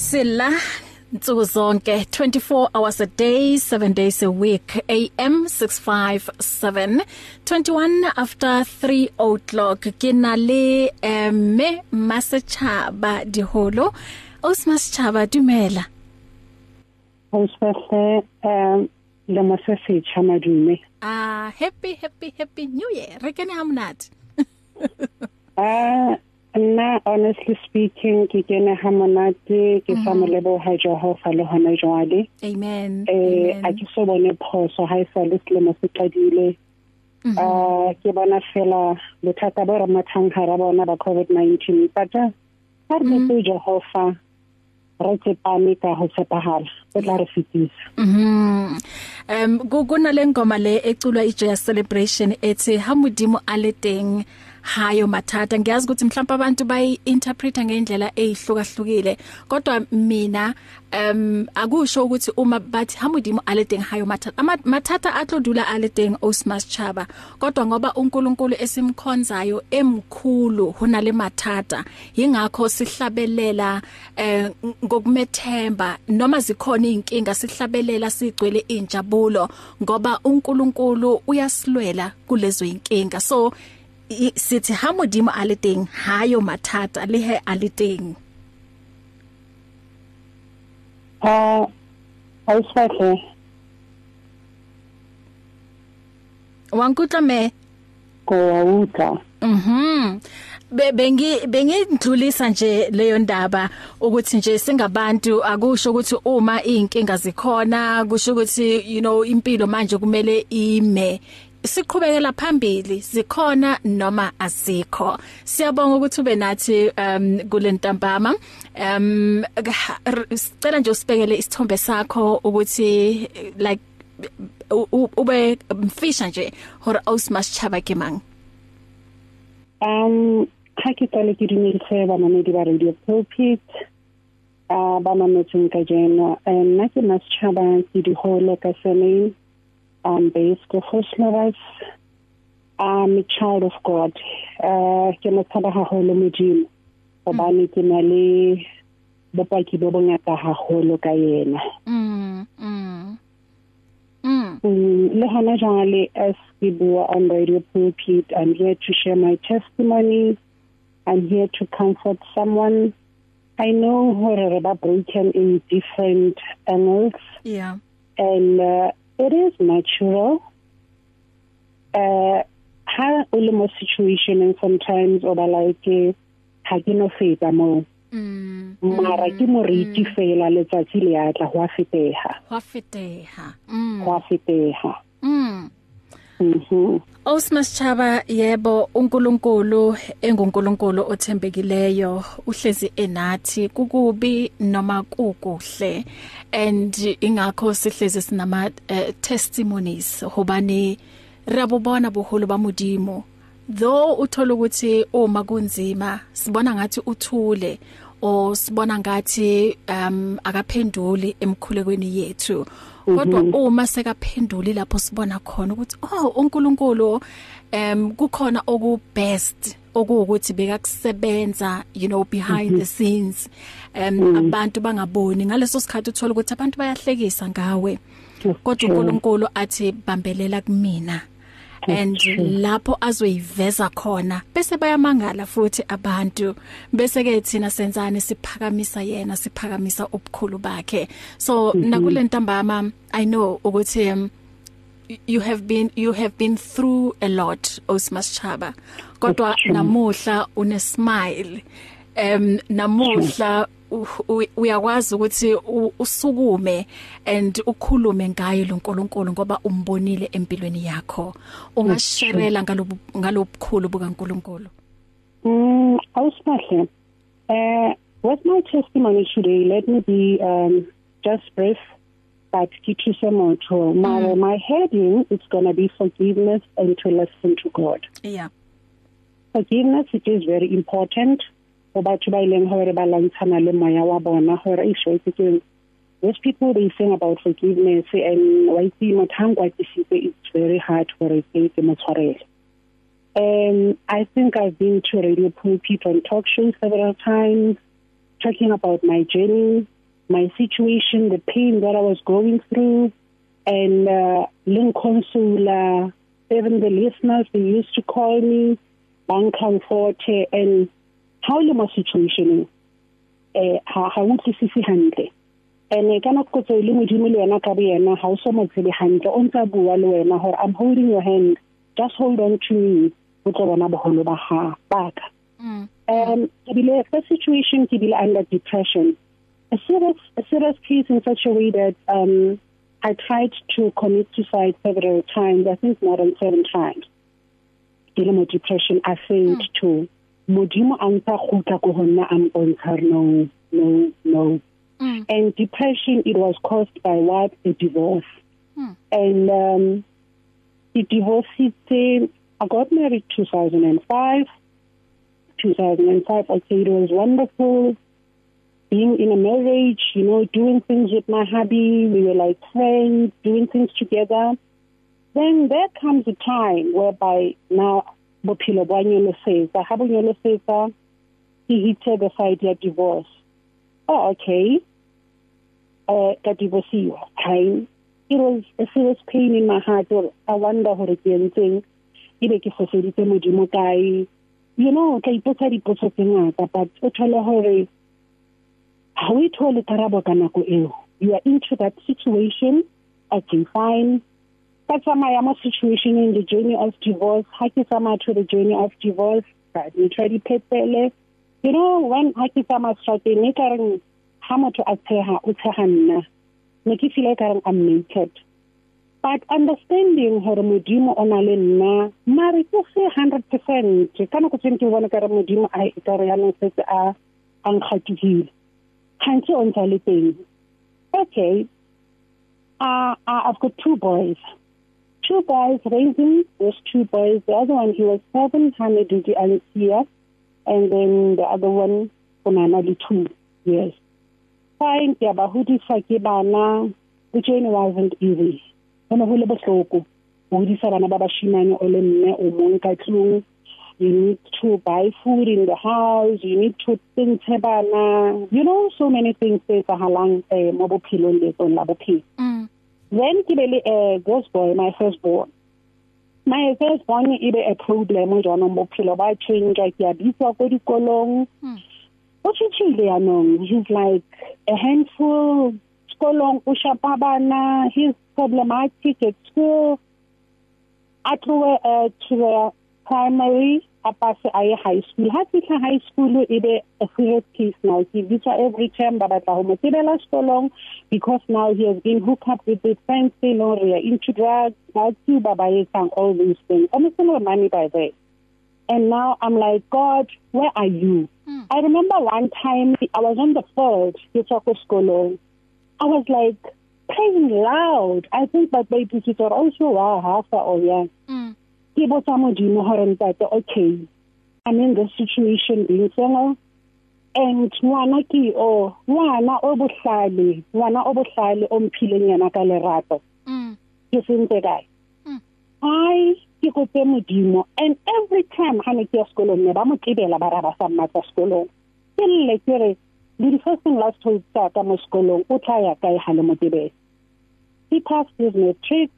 sila nsuku zonke 24 hours a day 7 days a week am 657 21 after 3 o'clock. Kinale eme masechaba diholo. Osmas chaba dumela. Ospehle um le masefetša madume. Ah happy happy happy new year. Re kene ha monate. Ah nna honestly speaking ke kene ha monate ke sa moleboha Jehova le hona jwale. Amen. Eh a ke so bone phoso ha isa le selemo se qadile. Ah ke bona fela bothata bo re mathang hara bona ba covid-19 but ha re se Jehova re tsepame ka ho tshepahala o tla re fitisa mhm um kuna lengoma le eculwa iJoy celebration ethi ha modimo ale teng hayo mathatha ngiyazi ukuthi mhlawumbe abantu bayi-interpreta ngendlela ezihlukahlukile kodwa mina um akusho ukuthi uma bathi hamudimo aledeng hayo mathatha mathatha atlodula aledeng osmas chaba. Kodwa ngoba uNkulunkulu esimkhonzayo emkhulu hunale mathatha ingakho sihlabelela eh ngokumethemba noma zikhona izinkinga sihlabelela sigcwele injabulo ngoba uNkulunkulu uyasilwela kulezo inkinga so sithi ha modimo a le teng ha yo mathata le he a le teng. Ah ayishahle wankutla me? Ko uta mhm. Be bengi bengindlulisa nje leyo ndaba ukuthi nje singabantu akusho ukuthi uma izinkinga zikhona kusho ukuthi you know impilo manje kumele ime. Siqhubekela phambili zikhona noma azikho. Siyabonga ukuthi ube nathi um kule ntambama. Um sicela nje usibekele isithombe sakho ukuthi like ube mfisha nje hore ausmas chaba ke mang um ha ke tsale ke dumedise ba mamedi ba radio pulpit uh ba mametseng ka jeno. Nna ke mas chaba ke di holo ka sene um based Christmas. I'm a child of God. Uh ke mo tsaba haholo modimo hobane ke na le bopaki bo bongata haholo ka yena. Mm mm mm le hana jwale as ke bua on radio pulpit I'm here to share my testimony. I'm here to comfort someone. I know hore re ba broken in different angles. Yeah. And uh, it is natural. Uh ha o le mo situation and sometimes o ba like ha ke no feta mo mm mara ke moriti fela letsatsi le atla ho afeteha ho afeteha mm. Ho afeteha mm mhm. Osmas Chaba yebo uNkulunkulu enguNkulunkulu othembekileyo uhlezi enathi kukubi noma kukuhle. And ingakho sihlezi sinama uh, testimonies hobane rabubona buhulu bamudimo. Though uthola ukuthi uma kunzima sibona ngathi uthule o sibona ngathi um akaphenduli emkhulekweni yethu. Kodwa uma sekaphenduli lapho sibona khona ukuthi oh uNkulunkulu um kukhona oku best okuwukuthi bekakusebenza you know behind the scenes. Um abantu bangaboni. Ngaleso sikhathi uthola ukuthi abantu bayahlekisa ngawe. Kodwa uNkulunkulu athi bambelela kumina. And lapho azoyiveza khona bese bayamangala futhi abantu. Bese ke thina senzane siphakamisa yena siphakamisa ubukhulu bakhe. So Mhm. nakule ntambama i know ukuthi um, you have been you have been through a lot Osmas Chaba. Kodwa namuhla une smile um namuhla uyakwazi ukuthi usukume and ukhulume ngayo loNkulunkulu ngoba umbonile empilweni yakho ungasherela ngalobu ngalobukhulu bukaNkulunkulu Mm, awusibahle. Uh, with my testimony today, let me be um, just brief, but kithuse motho. My, Mm. my heading is going to be forgiveness and to listen to God. yeah Forgiveness it is very important. For batho ba ileng hore ba lantshana le moya wa bona hore e shwe ke Those people they sing about forgiveness and wa itse motho hang kwa tsitse it's very hard for it ke motshwarele. Um, I think I've been to radio pulpit on talk shows several times. talking about my journey, my situation, the pain that I was going through, and uh, Lynn Consola, even the listeners, they used to call me Bankamforte, and how le mo situation eh ha ha utlwisisi hantle. Ene ka nako tse le modimo le yena ka boyena ha o so mo tsebe hantle o ntsa bua le wena hore i'm holding your hand. Just hold on to me o tlo bona boholo ba ha baka mm. um ke bile the situation ke bile under depression. A serious a serious case in such a way that um I tried to commit suicide several times I think more than 7 times. Dealing with depression I failed mm. to modimo a ntsa gutla go honna am bontsha no no no. Mm. and depression it was caused by what? A divorce. Mm. and um the divorce it I got married 2005 2005 okay it was wonderful. Being in a marriage you know doing things with my hubby we were like friends doing things together. Then there comes a time whereby now bophelo bo nyolosetsa ha bo nyolosetsa he hit the side ya divorce. Oh okay. Uh ka divorceiwa. Time it was a serious pain in my heart. Or i wonder hore ke entseng ebe ke foseditse modimo kae. You know ka ipotsa dipotso tse ngata but o thole hore ha o ithole karabo ka nako eo. You are into that situation. Okay fine. Ka tsamaya mo situation in the journey of divorce ha ke tsamaya to the journey of divorce ka di try di phepele you know when ha ke tsamaya strategy ka reng ha motho a tsheha o tsheha nna ne ke feel ka reng i'm naked. But understanding hore modimo o na le nna mare ke se 100% ka nako tseng ke bona ka re modimo a ka re yana setse a ankgatigile khantse o ntse le teng. Okay. Uh, uh, I've got two boys. Two boys raising those two boys. The other one, he was seven, Hamidudi Alicia, and then the other one, Kunanali, two years. Fine, ke ba hodisa ke bana, the journey wasn't easy. Bona ho le bohloko. Hodisa bana ba bashimane o le mme o mong ka tlung. You need to buy food in the house, you need to think bana. You know so many things tse tsahalang eh mo bophelong le tsona la bophelo. Mm. Then a girls boy my first born. My first born e be a problem jona mo phelo ba change ke a bitsa ko dikolong. Hmm. o tshitshile yanong he's like a handful. Skolong o shapa bana he's problematic at school. At uh, to the primary. A pass a ye high school. Ha fihla high school e be a serious case now. Ke bitsa every time ba batla ho mo tebela sekolong because now he has been hooked up with his friends they know they are into drugs. Now to baba etsang all these things. I'm still money by the and now i'm like god where are you? Hmm. i remember one time i was on the field ke tswa ko sekolong. I was like praying loud. I think but baby it was also wow half or yeah. Mm. Ke botsa modimo hore ntate okay i'm in this situation being single and ngwana ke o ngwana o bohlale ngwana o bohlale o mphileng yana ka lerato. Mm. Ke sentse kae? Mm. Ai ke go tse modimo and every time ha ne ke ya sekolong ne ba mo tibela ba ra ba sa mmatsa sekolong. Ke lle ke re le di first thing last told sa ka mo sekolong o tla ya kae ha le mo tibela he passed his matric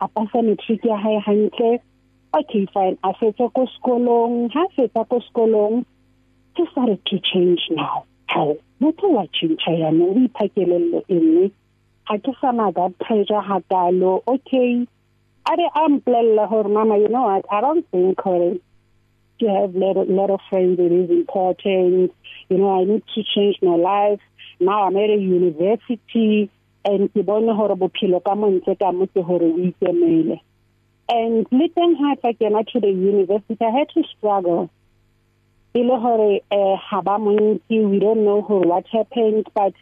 a pasa matric ya hae hantle okay fine a fetsa ko sekolong ha fetsa ko sekolong he started to change now. How motho wa change yana o iphakelelle enne ha ke sa na that pressure hakalo okay. Are amplella hor mama you know what? I don't think her to have lot, of, lot of friends it is important. You know i need to change my life. Now i'm at a university and ke bone hore bophelo ka montle ka mo ke hore o ikemele. And little hard fa kena to the university i had to struggle. Ile hore eh haba monti we don't know who what happened but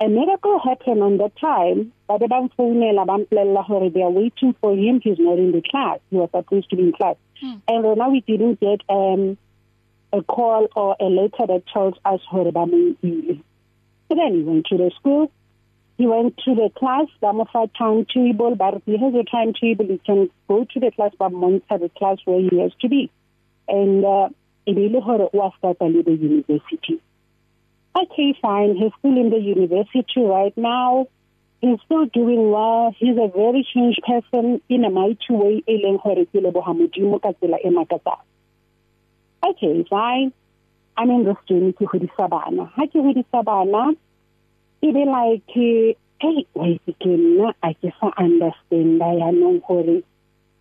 a miracle happened on the time. But ba mfounela ba mplela hore they are waiting for him. He's not in the class. He was supposed to be in class. Hmm. and now we didn't get um a call or a letter that tells us hore ba mo so then he went to the school. He went to the class, Damofa timetable, but he has a timetable, he can go to the class, but monitor the class where he has to be. And uh, e be ile hore o a starta le the university. Okay fine he's still in the university right now. He's still doing well. He's a very changed person in a mighty way e leng hore ke leboha modimo ka tsela e makatsang. Okay fine. I'm in this journey to hodisa bana. Ha ke hodisa bana e be like hey wait ke nna a ke sa understand ya nong hore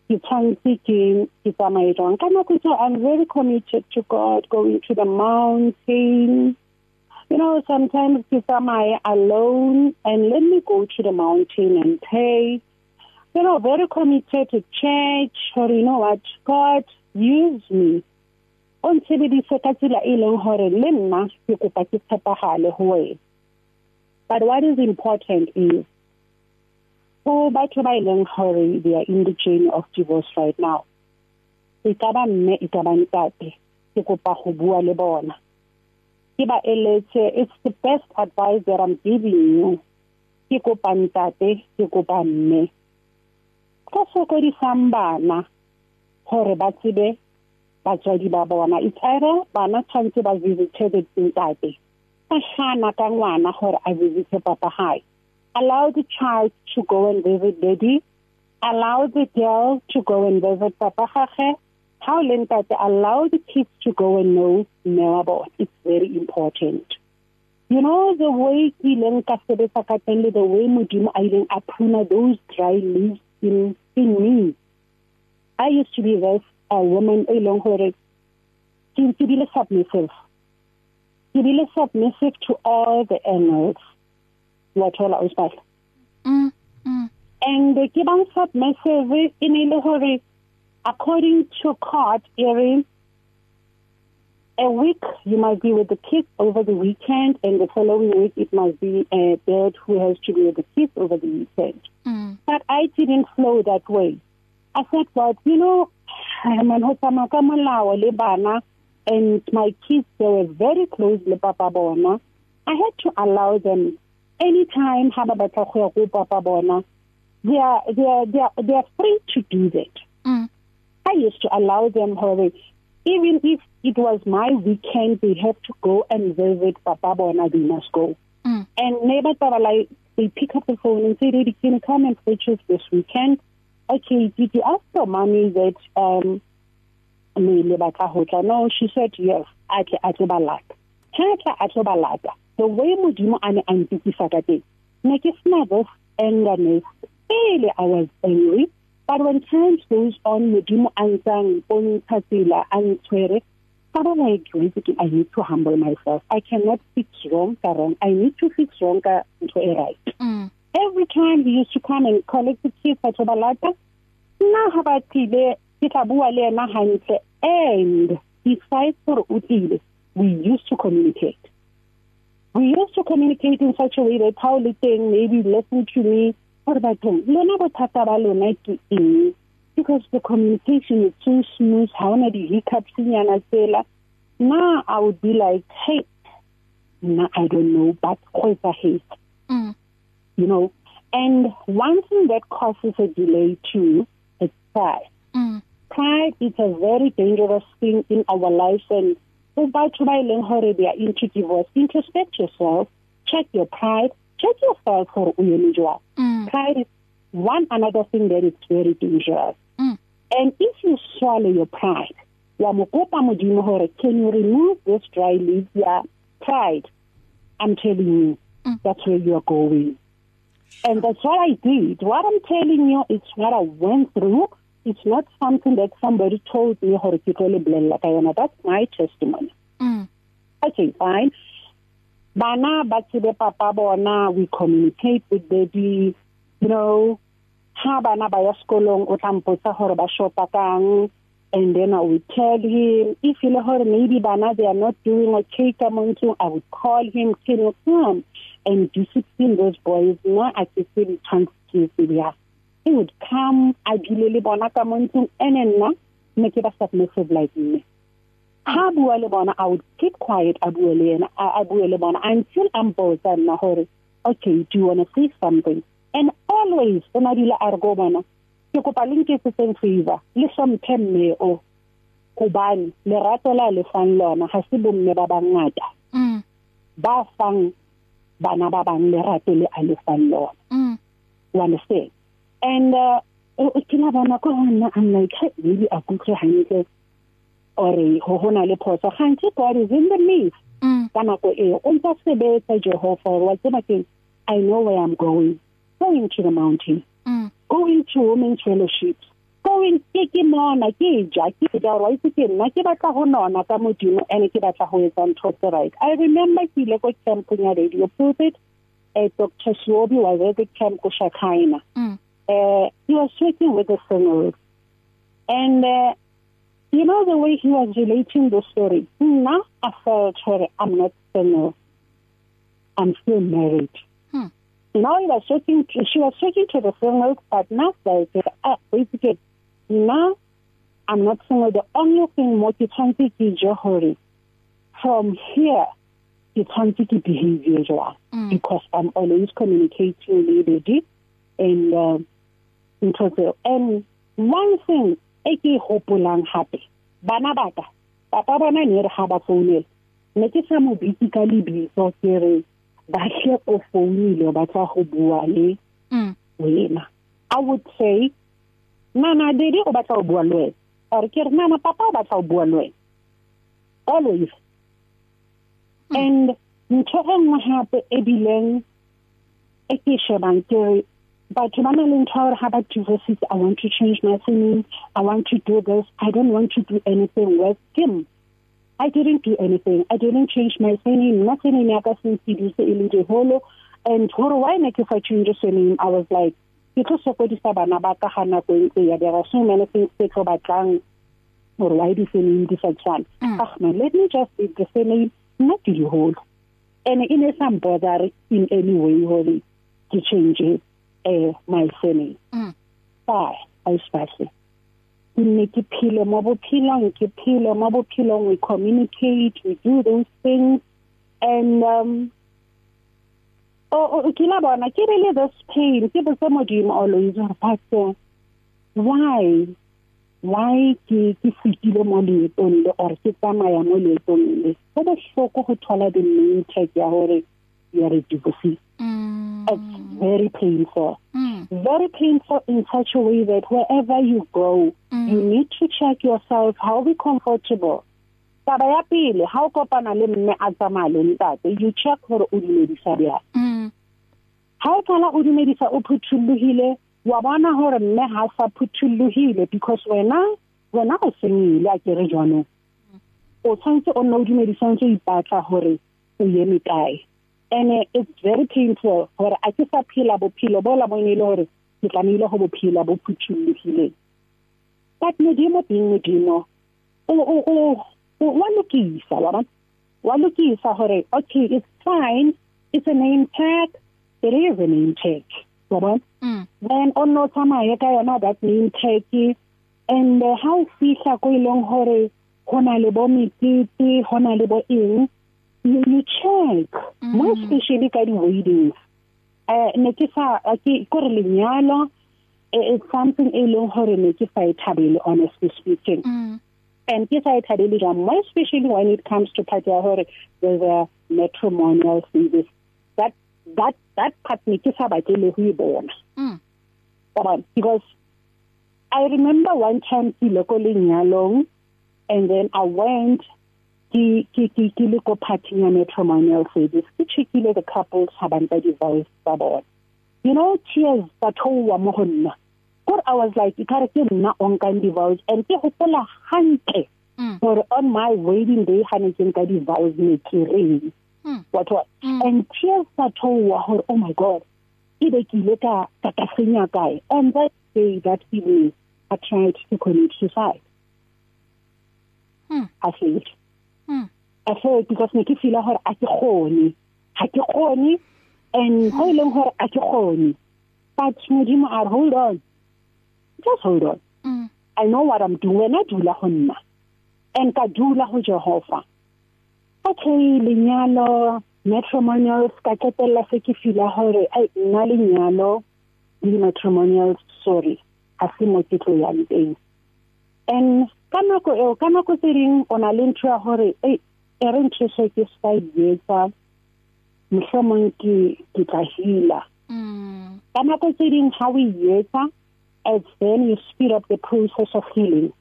ke tshwantse ke ke tsamaye jwang ka nako tso i'm very committed to god going to the mountain. You know sometimes you tsamaye alone and let me go to the mountain and pray. You know very committed to church or you know what god use me. O ntshebedise ka tsela e leng hore le nna ke kopa ke tshepagale ho wena but what is important is go batho ba ileng hore they are in the journey of divorce right now e ka ba mme e ka ba ntate ke kopa go bua le bona. Ke ba eletse it's the best advice that I'm giving you. Ke kopa ntate ke kopa mme. Ka sokodisang bana gore ba tsebe batswadi ba bona. It's either bana tshwanetse ba visite ntate. Ka gana ka ngwana gore a visite papa hae. Allow the child to go and visit daddy allow the girl to go and visit papa gage. How lentate allow the kids to go and know about it's very important. You know the way ke leng ka sebetsa ka teng the way modimo a ileng a pruna those dry leaves in in me. I used to be this a woman e leng hore ke ke bile submissive. Ke bile submissive to all the animals wa thola o spala mm mm and ke bang submissive in ile hore according to court hearing a week you might be with the kids over the weekend and the following week it must be a dad who has to be with the kids over the weekend. Mm. But I didn't flow that way. I said, but you know, I'm an bana and my kids they were very close le papa bona. I had to allow them anytime ha ba batla go ya go papa bona. They are they are they are, they are free to do that. Mm. I used to allow them hore even if it was my weekend, they have to go and visit Papa Bona, they must go. Mm. And neighbor like they pick up the phone and say, Daddy, can you come and fetch us this weekend? Okay, did you ask your mommy that um no she said yes atle a tlo balata ha tla a tlo balata the way modimo a ne a ntokisa ka teng ne ke sena this angerness pele i was angry but when time goes on modimo a ntsang bontsha tsela a ntshwere I don't like basically I need to humble myself. I cannot fix wrong wrong. I need to fix wrong ka ntho e right. Mm. Every time he used to come and collect the kids at Obalata, nna ha ba tlile ke tla bua le ena hantle and besides for utlile we used to communicate. We used to communicate in such a way that how le teng maybe listen to me gore bathong lona bothata ba lona ke eng because the communication is too smooth ha ona di hiccups nyana tsela now i would be like hey nah, i don't know but go a hate mm. you know and one thing that causes a delay too is pride mm. Pride is a very dangerous thing in our lives. And batho ba ileng hore they are into divorce introspect yourself check your pride check yourself for uyeni mm. pride is one another thing that is very dangerous. And if you swallow your pride, wa mokopa modimo hore can you remove this dry leaf? Yeah pride i'm telling you mm. that's where you are going. And that's what i did. What i'm telling you is what i went through. It's not something that somebody told me hore ke tlo le bolella ka yona that's my testimony. Mm. okay fine. Bana ba tsebe papa bona we communicate with baby. You know ha bana ba ya sekolong o tla mpotsa gore ba shopa kang and then I would tell him. If you know maybe bana they are not doing okay ka montsong I would call him can you come and discipline those boys. Na a ke se di chance ya he would come a dile le bona ka montsong and nna ne ke ba submissive like me. Ha bua le bona I would keep quiet a bua le yena a bua le bona until I'm bored nna hore okay do you want to say something? And always o na dile a re go bona ke kopa le nke se seng favor le hlomphe mme o gobane lerato la le fang lona ga se bomme ba bangata. Mm. ba fang bana ba bang lerato le a le fang lona. Mm. You understand? And uh ke la bona ko hona i'm like hey really a kutlwe hantle or ho hona le phoso. Gantsi god is in the midst. Mm. Ka nako e o ntse sebetsa jehova wa tseba ke i know where i'm going. Going to the mountain. Mm. Going to women's fellowships going ke ke mona ke ja ke ja wa itse ke nna ke batla ho nona ka modimo ene ke batla ho etsa ntho tse right. I remember ke ile ko camp ya radio pulpit eh dr Shobi was at the camp ko Shakaina. Mm. Uh he was working with the singers and uh, you know the way he was relating the story? Now i felt her i'm not single. I'm still married. Hmm. know he was talking to, she was talking to the singers but now like uh, basically now i'm not single. The only thing more ke je hore from here tshwantse ke behavior Mm. because i'm always communicating with lady and uh, ntho tseo and one thing e ke e hopolang hape bana ba ka papa bona ne re ga ba founela. Ne ke sa mo bitse ka lebitso ke re ba hle o founile ba tla go bua le mm. wena. I would say nana dedi o batla go bua le wena. Or ke re nana papa o batla go bua le wena. Always. And ntho e nngwe hape e bileng e ke shebang ke re batho ba na le ntho ya gore ha ba divorces i want to change my surname i want to do this i don't want to do anything with him I didn't do anything. I didn't change my surname. Nothing in Yaka since he did the holo. And for why make if I change the surname, I was like, because of what is bana ba ka hana go ntse there are so many things that go batlang or why the surname this one. Mm. Ah man, let me just leave the surname not the whole. And in a some bother in any way holy to change it, uh, my surname. mm Bye. I spicy. ke nne ke phele mo bophelong ke phele mo bophelong we communicate we do those things and um oh, oh ke la bona ke really this pain ke botse modimo always gore pastor why why ke ke fitile mo leetong le or ke tsamaya mo leetong le go bohloko go thola the main tag ya gore a divorcee mm it's very painful mm very painful in such a way that wherever you go, Mm. you need to check yourself how be comfortable. Taba ya pele ha o kopana le mme a tsamaya le ntate you check gore o dumedisa bjang mm ha o thola o dumedisa o phuthulohile wa bona gore mme ha sa phuthulohile because wena wena o senyile a kere jwanong o tshwanetse o nne o dumedisa ntse o ipatla gore o eme kae and uh, it's very painful gore a ke sa phela bophelo bo la bone le gore ke tlamehile go bophela bo phuthulohileng but modimo being modimo wa lokisa wa wa lokisa gore okay it's fine it's a name tag it is a name tag wa bona? Mm. Then o no tsamaye ka yona that name tag and uh, how fihla ko ileng hore hona le bo metete hona le bo eng you, you check. Mm. more especially ka di weddings eh ne ke sa ke ko re lenyalo it's something e leng hore ne ke sa e thabele honestly speaking. Mm. And ke sa e thabele jang? More especially when it comes to part ya hore there's a matrimonial service that that that part ne ke sa batle go e bona. Mm. Because I remember one time ke ile ko lenyalong and then I went ke ke ke ke le ko party ya matrimonial service ke checkile the couples ha ba ntse divorce tsa bona. You know tears tsa thowa mo go nna. Gore I was like ikare ke nna o nkang divorce and ke hopola hantle mm. gore on my wedding day ha ne ke nka divorce ne ke reng mm. What what? Mm. and tears tsa thowa gore oh my god e be ke ile ka ka ka senya kae? On that day that evening I tried to commit suicide. Mm I failed. Mm I failed because ne ke feel gore a ke gone ha ke gone and ho ileng gore a ke gone but modimo a re, hold on. Just hold on. Mm I know what I'm doing. I dula go nna and ka dula go Jehova. Okay lenyalo matrimonials ka qetella se ke fila hore ai nna lenyalo le matrimonials sorry ha se mo ke tlo yang teng. And ka nako eo ka nako tse ding o na le ntho ya hore ei e re ntho se ke sa etsa mohlomong ke ke tla heala. Mm. Ka nako tse ding ha we etsa as then you speed up the process of healing.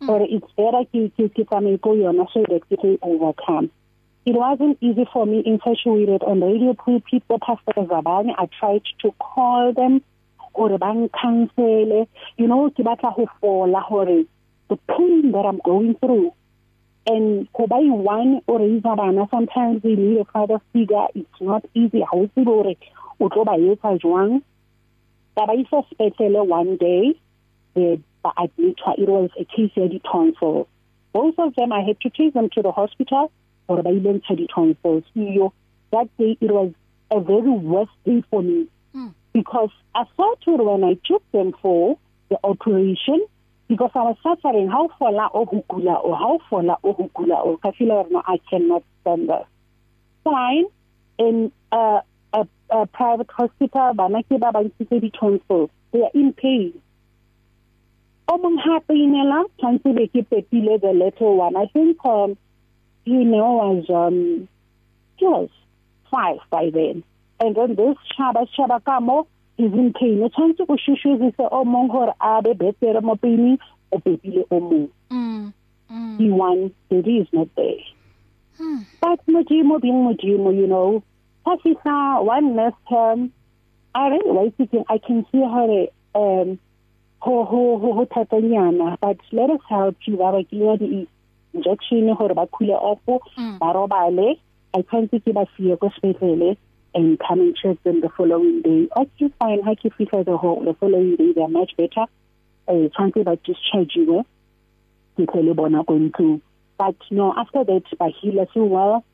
Mm. or it's better ke ke ke tsamaye go yona so that ke can overcome. It wasn't easy for me. Infatuated on radio pulpit the pastors abanye i tried to call them or bang cancel you know ke batla ho fola hore the pain that i'm going through. And go buy one or isa bana. Sometimes we need a father figure. It's not easy. How se bore o tlo ba etsa jwang. Ka ba isa sepetlele one day the ba admitwa it was a case of the tonsil both of them i had to take them to the hospital or ba ile ntsha di tonsils iyo that day it was a very worst day for me. Mm. because i thought when i took them for the operation because I was suffering how fola o hukula or how fola o hukula or ka feel no I cannot stand that. Fine. In a a, a private hospital bana ke ba bantse di tonsils they are in pain. O mong hape inela tshwantse be ke pepile the little one. I think um you know was um was five by then. And then this chaba chaba kamo o tshwanetse go shushuzise o mong gore a be betere mo pele o pepile o mong. Mm mm. He won the is not there. Hmm. but modimo being modimo you know pasisa one last term i really was thinking i can see her um ho ho ho ho tatanyana but let us help you ba ba kinya di injection gore ba khule off Mm. ba robale. I can't ke ba siye ko sepetlele. And come and check them the following day. Fine. How you feel the whole the following day they're much better. Uh, trying to discharge you. Ke tlele bona to. But no, after that, healer so well,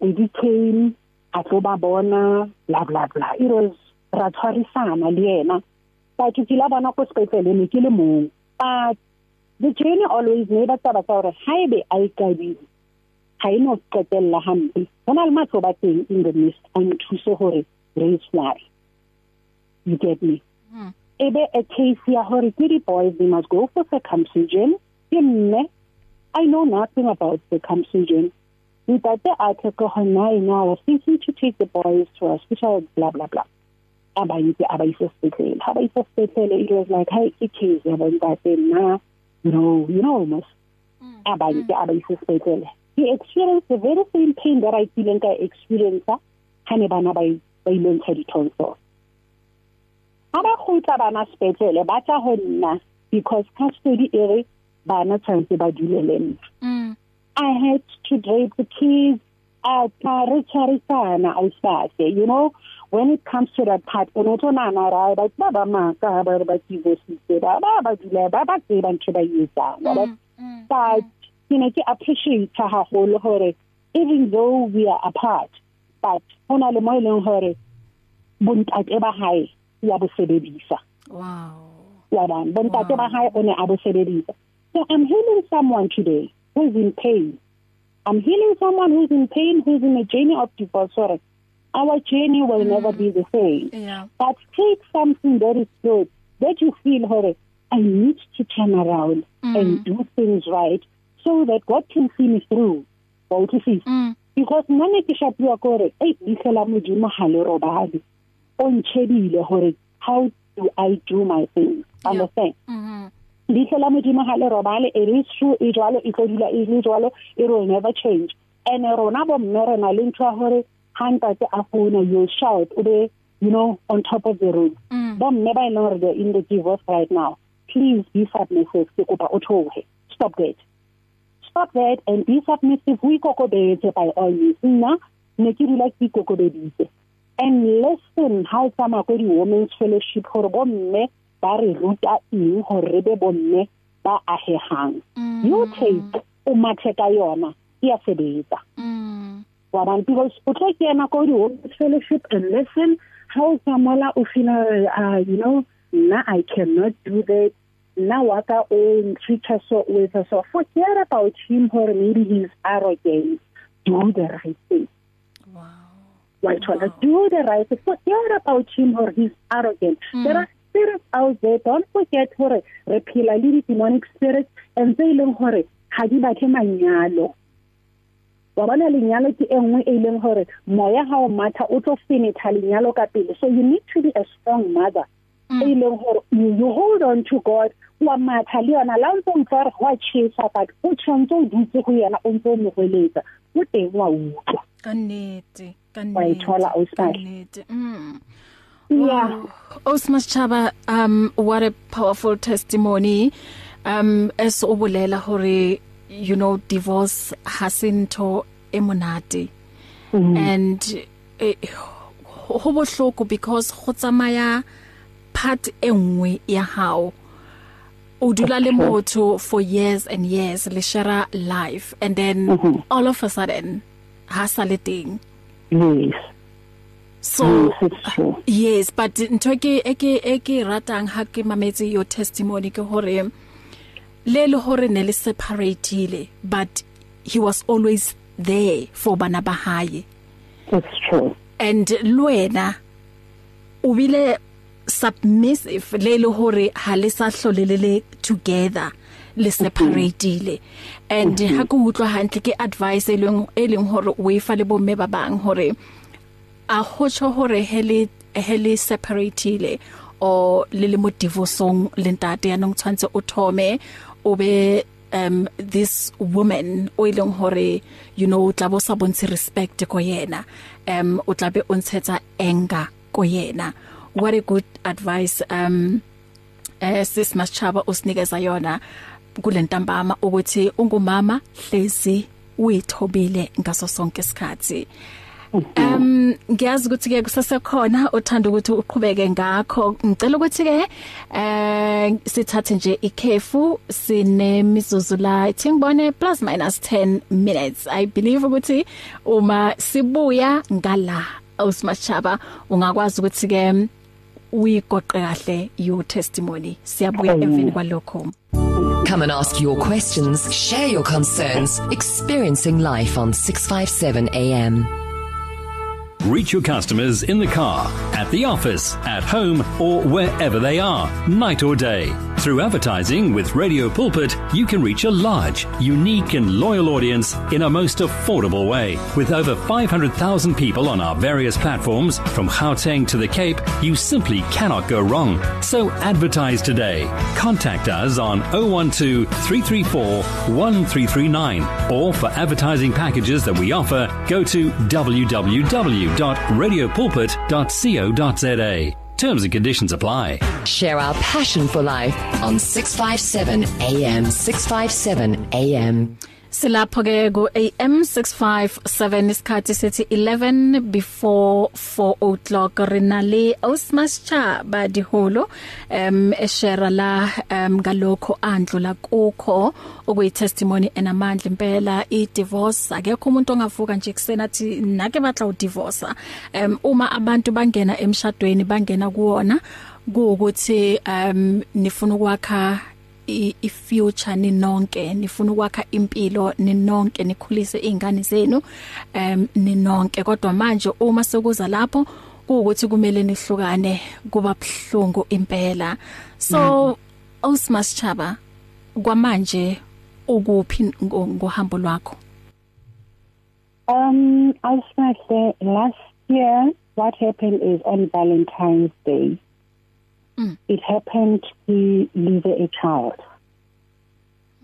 we became a tloba bona, blah blah blah. It was ra tshwarisana le yena. But ke la bona ko sepetlele ne ke le mong. But the journey always never taba tsa gore haebe a ikabile ga eno qetella hampe. Bona le matlo ba teng in the midst a nthuse gore raise why you get me? Mm. ebe a case ya gore ke di-boys they must go for circumcision. Ke mme i know nothing about circumcision. Ntate a tle ke gona ena I was thinking to take the boys to a special blah blah blah a ba itse a ba isa sepetlele. Ha ba isa sepetlele it was like hey ke case ya bontate nna you know you know almost Mm. a ba itse a ba isa sepetlele. He experienced the very same pain that I feeling ka experience ha ne bana ba ba ile ntsha di tonsils ha ba khutla bana sepetlele ba tla ho nna because custody ere bana tshwanetse ba dule le nna Mm. I had to drape the kids at Taricharisana Alsate. You know, when it comes to that part, o no na ra ba ba ba ma ka ba ba ki go se ba ba ba dile ba ba ke ba ntse ba yetsa. Mm. Mm. But you know, ke appreciate ha holo hore even though we are apart, but hona le mo ileng hore bontate ba hae ya bo sebedisa. wow. Ya bana bontate ba hae o ne a bo sebedisa. So i'm healing someone today who's in pain. I'm healing someone who's in pain who's in a journey of divorce. Sorry our journey will mm. never be the same. Yeah. But take something that is good that you feel hore i need to turn around Mm. and do things right. So that god can see me through to see mm. because nna ne ke shapiwa ke gore ei letlhela modimo ga le robale o ntšhebile gore how do i do my things Yeah. understand Mm-hmm. leihlo la modimo ga le robale it is true e jwalo e tlo e le jwalo it will never change and rona bomme re na le ntho ya gore ga ntate a founa you shout o be you know on top of the room Mm. bomme ba e leng gore they're in the divorce right now please be submissive ke kopa o theoge stop that stop that and be submissive o ikokobetse by all means. Nna ne ke dula ke ikokobeditse. And listen how o tsamaya ko di-women's fellowship gore bomme ba re ruta eng gore re be bomme ba ahegang Mm. you take o mathe ka yona e a sebetsa. Mm. wa bona because o tlo kena ko di-women's fellowship and listen how o tsamola o feel uh, you know nna i cannot do that. Nna wa ka o ntreata so with so forget about him gore maybe he's arrogant do the right thing wow Why trying to Wow. do the right thing? Forget about him or he's arrogant. Mm. There are spirits out there. Don't forget hore re phela le di demonic spirits and tse e leng hore ga di batle manyalo. wa bona lenyalo ke engwe e leng hore moya ha o matha o tlo finitha lenyalo ka pele so you need to be a strong mother. E leng hore you hold on to God wa matha le yona. La ntse utlwa re wa chisa but o tshwantse o dutse go yena o ntse o mo hweletsa. O teng wa utlwa. Ka nnete ka nnete wa ithola o ka nnete. Mm. Yeah. Osmas Chaba um what a powerful testimony. Um es obulela hore you know divorce hasinto emonate mm -hmm. and eh, ho bohloko because go tsamaya part engwe ya hao. O dula le motho for years and years le share life and then mm -hmm. all of a sudden ha sale teng. Yes. So yes, yes but ntho ke ke ke ratang ha ke mametse your testimony ke hore le le hore ne le separateile but he was always there for bana ba hae. That's true. And lwena o bile submissive le le hore ha le sa hlolelele together le separateile. And ha go utlwa hantle ke advice e leng e leng hore o e fa le bomme ba bang hore a hotsho hore hele hele separateile o le le mo divorceong le ntate ya nong tshwantse o thome o be um this woman o ileng hore you know tla bo sa bontshe respect ko yena. Um o tla be o ntshetsa anger ko yena. What a good advice um eh sis Maschaba usinikeza yona kulentambama ukuthi ungumama hlezi uyithobile ngaso sonke isikhathi. Um ngiyazi ukuthi ke kusesekhona uthanda ukuthi uqhubeke ngakho. Ngicela ukuthi ke eh sithathe nje ikhefu sine mizuzu la I think bone plus minus 10 minutes. I believe ukuthi uma sibuya ngala awusimashaba ungakwazi ukuthi ke uyigoqe kahle your testimony. Siyabuya emveni kwalokho. Come and ask your questions, share your concerns, experiencing life on 657 AM. Reach your customers in the car, at the office, at home, or wherever they are, night or day. Through advertising with Radio Pulpit, you can reach a large, unique, and loyal audience in a most affordable way. With over 500,000 people on our various platforms, from Gauteng to the Cape, you simply cannot go wrong. So advertise today. Contact us on 012 334 1339 or for advertising packages that we offer, go to www www.radiopulpit.co.za. Terms and conditions apply. Share our passion for life on 657 AM 657 AM. Silapho ke ku AM 657 isikhathi sethi 11 before 4 o'clock. Renale Osmas cha badiholo em eshare la em galokho andlula kukho okuyi testimony enamandla impela i divorce akekho umuntu ongavuka nje kusena athi nake batla u divorce em uma abantu bangena emshadweni bangena kuwona kuukuthi um nifuna ukwakha i future ninonke nifuna ukwakha impilo ninonke nikhulise izingane zenu em ninonke. Kodwa manje uma sekuza lapho kuukuthi kumele nihlukane kuba bhlungu impela. So Osmas Chaba kwamanje ukuphi ngohambo lwakho? Um Osmas last year. What happened is on Valentine's Day. Mm. It happened to lose a child.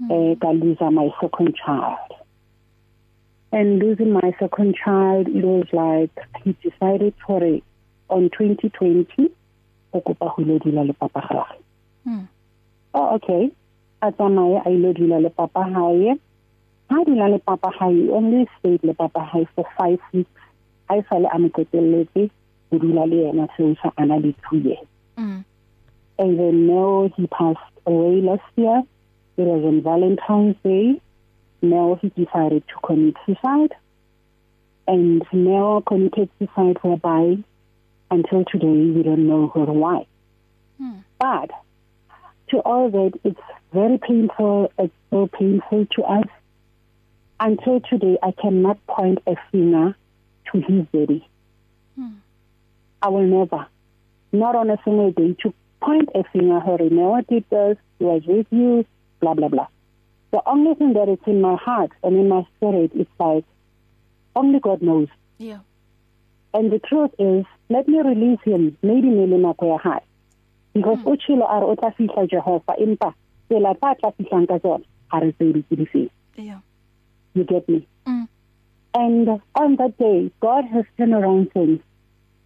Mm. Uh, lose my second child. And losing my second child, it was like he decided for it on 2020 okupa ho lo dula le papa gagwe. Mm. Oh okay. A tsamaye a ile dula le papa hae. Ha dula le papa hae, only stayed le papa hae for 5 weeks. I sale a moketelletse ho dula le yena so sa ana le 2 years. Mm. And then now he passed away last year. It was on Valentine's Day. Now he decided to commit suicide. And now committed suicide whereby until today we don't know her why. Hmm. But to all that, it's very painful. It's so painful to us. Until today, I cannot point a finger to his body. Hmm. I will never, not on a single day, to point a finger her you know what it does was with you blah blah blah the only thing that is in my heart and in my spirit is like only God knows. Yeah and the truth is let me release him maybe nele nako ya hae because o tshilo a re o tla fihla Jehova empa tsela tsa tla fihlang ka tsona ha re tsebe ke dife yeah you get me? Mm. and on that day God has turned around things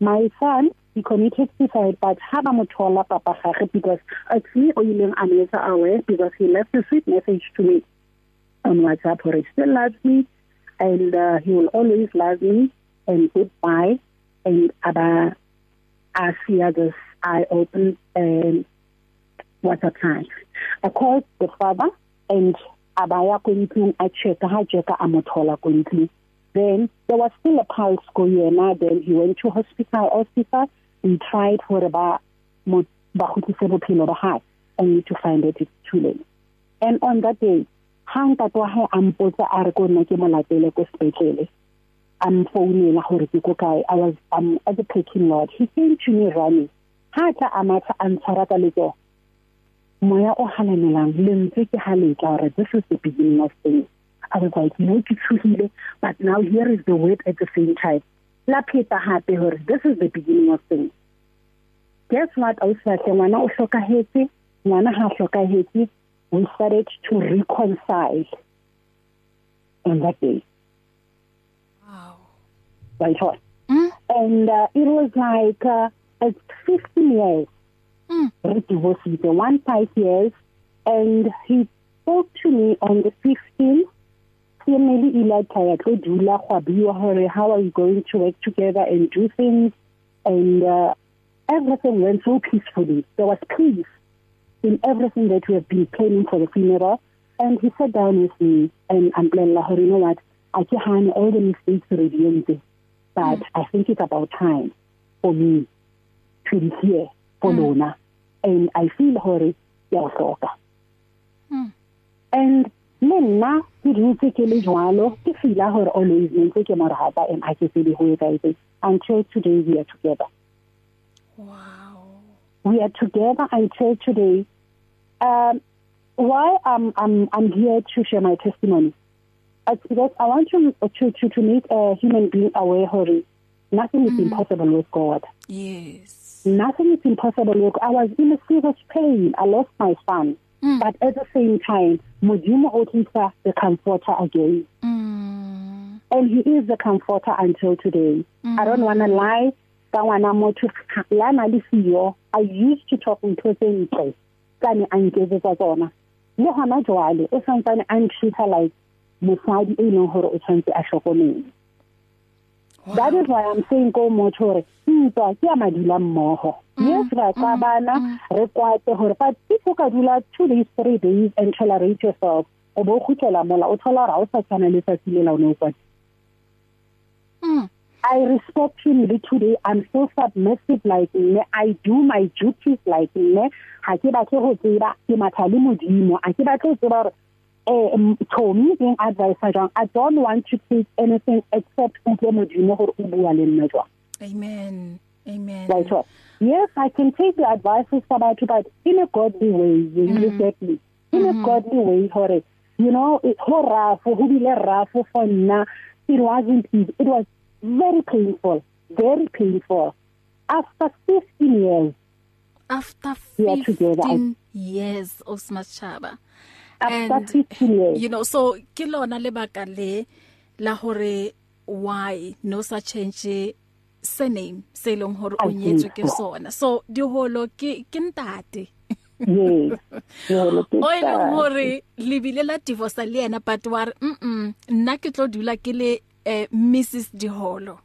my son he committed suicide but ha ba mothola papa gagwe because actually o ileng a metsa away because he left a sweet message to me. On WhatsApp where he still loves me and uh, he will always love me and goodbye. And aba asia this I opened um WhatsApp time. I called the father and abaya kwentlong a check ha jeka a mothola kwentlong then there was still a pulse go yena then he went to hospital hospital we tried for mo ba khutise bophelo ba hae only to find that it's too late. And on that day hang ka twa ha ampotsa a re ko nna ke molatele ko sepetlele am phounela gore ke ko kae. I was um at the parking lot. He came to me running. Ha tla amatsa a ntshwara ka letso moya o halemelang le ntse ke haletla gore this is the beginning of things. I was like you know ke tshogile but now here is the word at the same time. La pheta hape hore this is the beginning of things. Guess what? O sa hle ngwana o hlokahetse ngwana ha hlokahetse. We started to reconcile on that day. Wow. Right on. Mm. and uh, it was like uh, it's 15 years. Mm. re divorced one five years. And he spoke to me on the 15th family ile tla tlo dula go bua hore how are you going to work together and do things and uh, everything went so peacefully there was peace in everything that we have been planning for the funeral and he sat down with me and I'm planning like you know what I can handle all the mistakes already but mm. I think it's about time for me to be here for mm. lona and I feel hore ya hloka mm. and le nna ke dutse ke le jwalo ke feel hore always ntse ke mo rata and I ke tsebe ho etsa etse until today we are together wow we are together until today um why I'm I'm I'm here to share my testimony it's because I want to to to, to make a human being aware hore nothing is mm. impossible with God yes nothing is impossible. Look, I was in a serious pain. I lost my son. Mm. But at the same time, Modimo Otisa the comforter again. Mm. And he is the comforter until today. Mm. I don't want to lie. Ka ngwana motho la na le siyo I used to talk ntho tse ntle ka ne a nketsetsa tsona le hona jwale o santsane a ntreata like mosadi e leng gore o tshwanetse a hlokomele Wow. That is why I'm saying go motor ntwa ke a madula mmogo. Yes ra ka bana re kwate hore but if o ka dula 2 days 3 days and tolerate yourself o bo khutlela mola o thola ra o sa tshwana le sa sile la o no kwate. Mm. I respect him today. I'm so submissive like me. I do my duties like me. Ha ke batle go tseba ke matha le modimo. A ke batle go tseba gore um Tommy being advisor jang I don't want to take anything except utlwe modimo gore o bua le nna jwang. Amen. Amen. Right so, yes I can take the advices about but in a godly way you mm. get me. In mm. a godly way hore you know it ho rafo ho bile rafo for nna it wasn't easy. It was very painful very painful. After 15 years after 15 years of Smachaba after 15 years you know so ke lona lebaka le la hore why no sa change surname se leng hore o nyetswe ke sona. So diholo ke ke ntate. Yes diholo ke o ile hore lebile la divorce le yena but wa re mm nna ke tlo dula ke le eh, Mrs Diholo.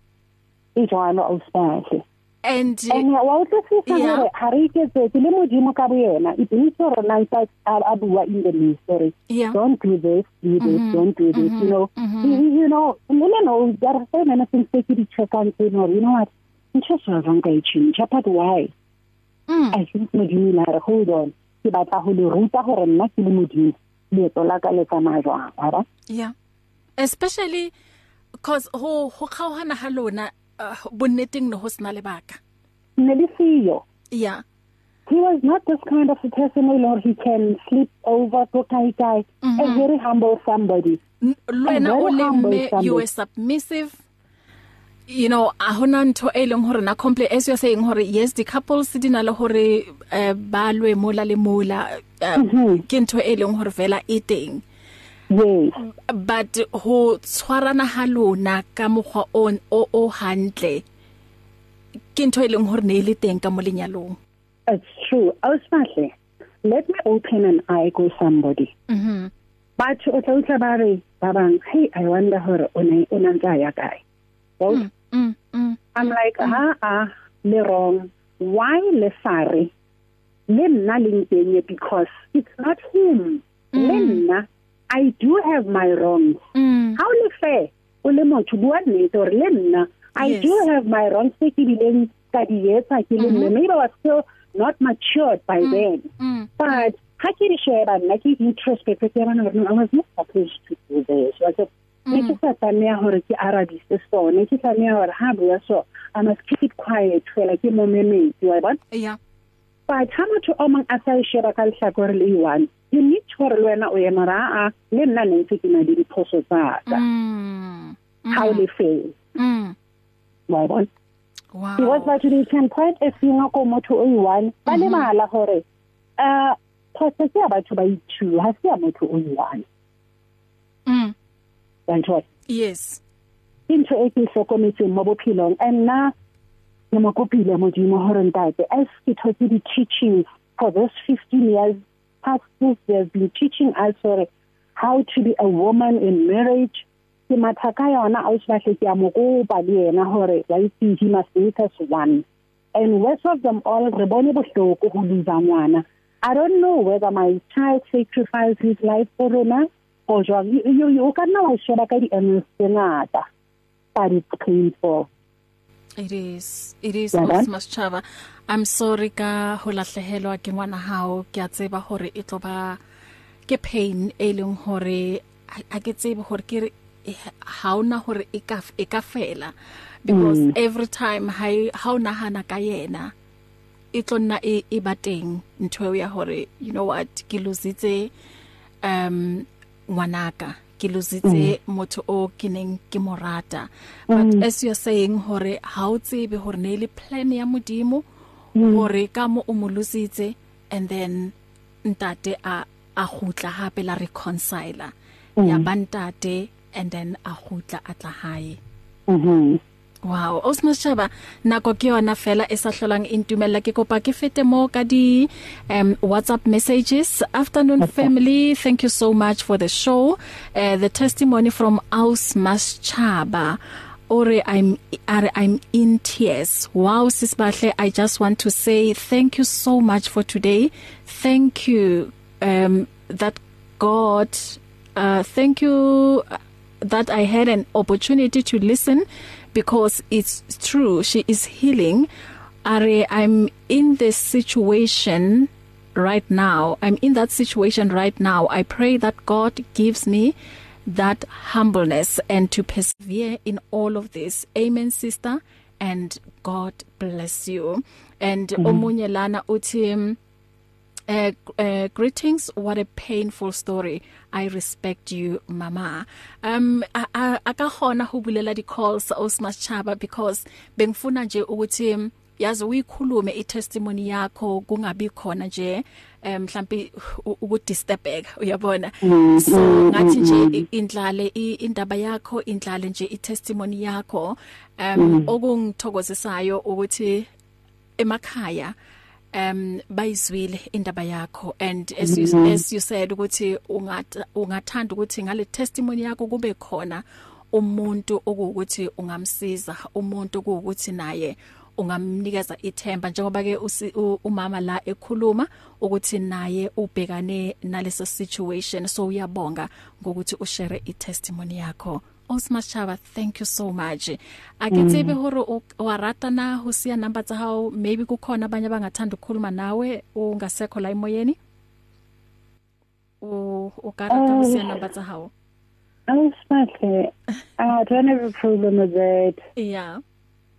E jwana o spahle and and wa o tsisa hore ha re iketse ke le modimo ka bo yena it means hore na ntse a bua in the mystery yeah. don't do this do this mm -hmm. don't do this mm -hmm. you know mm -hmm. you know no no there are so many things that you check on say no you know what ntse sa rang ka itšhintsha but why mm. i think modimo la re hold on ke batla go le ruta gore nna ke le modimo leeto la ka le tsamaya jwang ara yeah especially cause ho ho kgaohana ha lona uh, bonneteng no ho sna lebaka? Ne le siyo. Yeah he was not this kind of a person or he can sleep over to kai kai mm -hmm. a very humble somebody. Lwena o lemme you were submissive. You know a hona ntho e leng hore na complete as you are saying hore yes the couples dina le hore uh, ba lwe mola le mola uh, mm -hmm. ke ntho e leng hore vela e teng. Yes but ho tshwarana ha lona ka mokgwa on o o hantle ke ntho e leng hore ne ile teng ka molenyalong it's true. Ultimately let me open an eye go somebody. Mhm batho o tla utla ba re ba bang hey i wonder hore o ne o nantsa ya kae. Mm, mm, mm, i'm like mm. ha ah le wrong. Why le sare? Le nna le ntenye because it's not him. Mm. le nna i do have my wrongs. Mm. how le fair? O le motho bua nnete hore le nna i yes. do have my wrongs tse ke dileng ka di etsa ke le nna maybe i was still not matured by mm. then. mm. but ha ke di sheba nna ke introspect ke bona hore I was not supposed to do this. Was it ne ke sa tsamaya hore ke arabise so ne ke tsamaya hore ha bua so i must keep it quiet. Fela ke mo memetse wa bona. Yeah. But ha motho o mong a sa sheba ka lehlakore le one? You need to hore le wena o ema ra a le nna ne ntse ke na le diphoso tsa ka. Mm. How le fail mm. Wa bona. Wow. Because batho they can point a finger ko motho o one. Ba le mala hore uh phoso ke ya batho ba ithu ha se ya motho o one. Mm. Yantho yes. Into e ke hlokometseng mo bophelong. And na ke mo kopile modimo hore ntate as ke thotse di teachings for those 15 years pastors they have been teaching us for how to be a woman in marriage ke matha ka yona a utlwahle ke a mo kopa le yena hore wa itse he must make us one. And worst of them all re bone bohloko ho liva ngwana. I don't know whether my child sacrificed his life for rona or jwang. You you ka nna wa sheba ka di ms ngata but it's painful It is it is Osmas Chava. I'm sorry ka ho lahlehelwa ke ngwana hao ke a tseba hore e tloba ke pain e leng hore a ke tsebe hore ke ha ona hore e ka e ka fela because mm. every time ha ha ona hana ka yena e tlonna e e bateng ntwe ya hore you know what ke lositse um ngwanaka ke lositse mm. motho o ke neng ke morata but mm. as you are saying hore ha o tsebe hore ne le plan ya modimo mm. hore ka mo o mo lositse and then ntate a a gutla hape la reconcile mm. ya bantate and then a gutla atla hae mhm Wow, Osmas Chaba nako ke yona fela e sa hlolang intumella ke kopa ke fete mo ka di um WhatsApp messages. Afternoon okay. family, thank you so much for the show. Uh, the testimony from Osmas Chaba. Ore I'm are I'm in tears. Wow sisbahle I just want to say thank you so much for today. Thank you um that God uh thank you that I had an opportunity to listen because it's true she is healing. Are I'm in this situation right now. I'm in that situation right now. I pray that God gives me that humbleness and to persevere in all of this. Amen sister and God bless you. And mm -hmm. omunye lana uthi Uh, uh greetings what a painful story. I respect you mama. Um aka khona ho bulela di calls Osmas Chaba because bengifuna nje ukuthi yazi uyikhulume i-testimony yakho kungabi khona nje mhlambi ukudisturbeka uyabona? So ngathi nje indlale indaba yakho indlale nje i-testimony yakho. Um okungithokozisayo ukuthi emakhaya um bayizwile indaba yakho and as you, mm -hmm. as you said ukuthi ungath ungathanda ukuthi ngale testimony yakho kube khona umuntu okuwukuthi ungamsiza umuntu okuwukuthi naye ungamnikeza ithemba. Njengoba ke umama la ekhuluma ukuthi naye ubhekane naleso situation. So uyabonga ngokuthi ushare i-testimony yakho. Osmas Chava thank you so much ake tsebe Mm. hore wa rata na ho sia number tsa hao maybe kukhona abanye abangathanda ukukhuluma nawe ungasekho la emoyeni o o ka rata ho sia number tsa hao Oh, smartly. I don't have a problem with it. yeah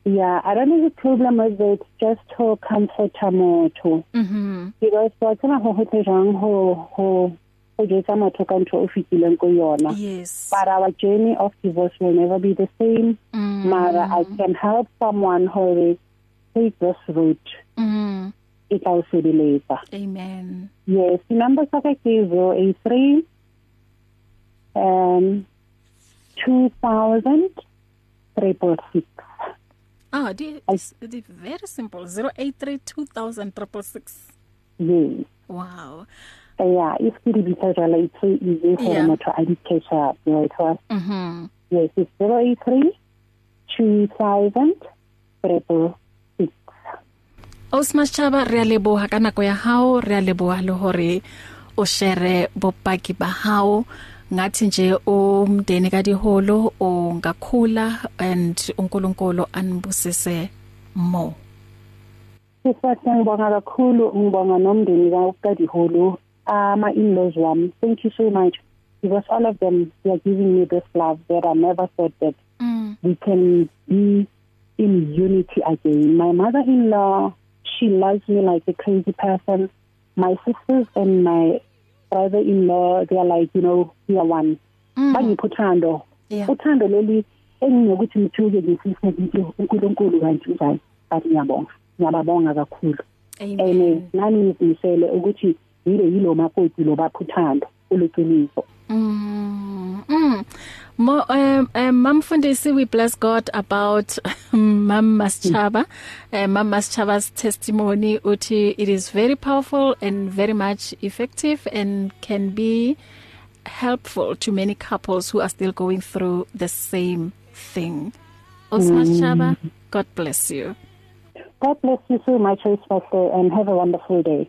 Yeah, I don't have a problem with it. Just to comfort motho. mhm Because wa tsena ho hotle jang ho ho go jetsa motho ka ntho o fitileng ko yona yes but our journey of divorce will never be the same mm. mara i can help someone who take this route mm. tla o sebeletsa amen yes the number sa ka ke 083 um 2000 triple six Ah, is die very simple 08320066. yes Wow. Yeah if ke di bitsa jalo it's so easy for Yeah. motho a di catch up you know it was Mhm. yes it's 083 2000 triple six. Osmas Chaba re a leboha ka nako ya hao re a leboha le hore o share bopaki ba hao. Ngathi nje umndeni kadiholo ungakhula and uNkulunkulu anibusise more Sisibathi ngibonga kakhulu ngibonga nomndeni kaDihulu ama in-laws wami thank you so much. Because all of them they are giving me this love that I never thought that mm. we can be in unity again. My mother-in-law she loves me like a crazy person. My sisters and my brother-in-law they are like you know we are one. Mm. bangipha uthando leli enginokuthi ngithuke ngisise ngithi uNkulunkulu kanti njani? But ngiyabonga. Ngiyababonga kakhulu. Amen. Nani ngizimisele ukuthi yile yilo makoti lo baphuthando uliqiniso Mm. Mm. Mo um, um Mam Fundisi we bless God about Mam Maschaba. Uh, Mam Maschaba's testimony uthi it is very powerful and very much effective and can be helpful to many couples who are still going through the same thing. Osma mm. Chaba, God bless you. God bless you so much Pastor and have a wonderful day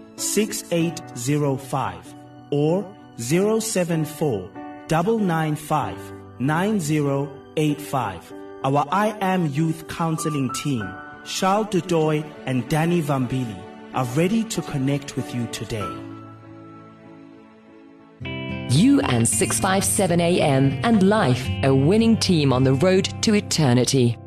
6805 or 074 995 9085. Our I Am Youth Counseling team, Charles Dudoy and Danny Vambili, are ready to connect with you today. You and 657 AM and life, a winning team on the road to eternity.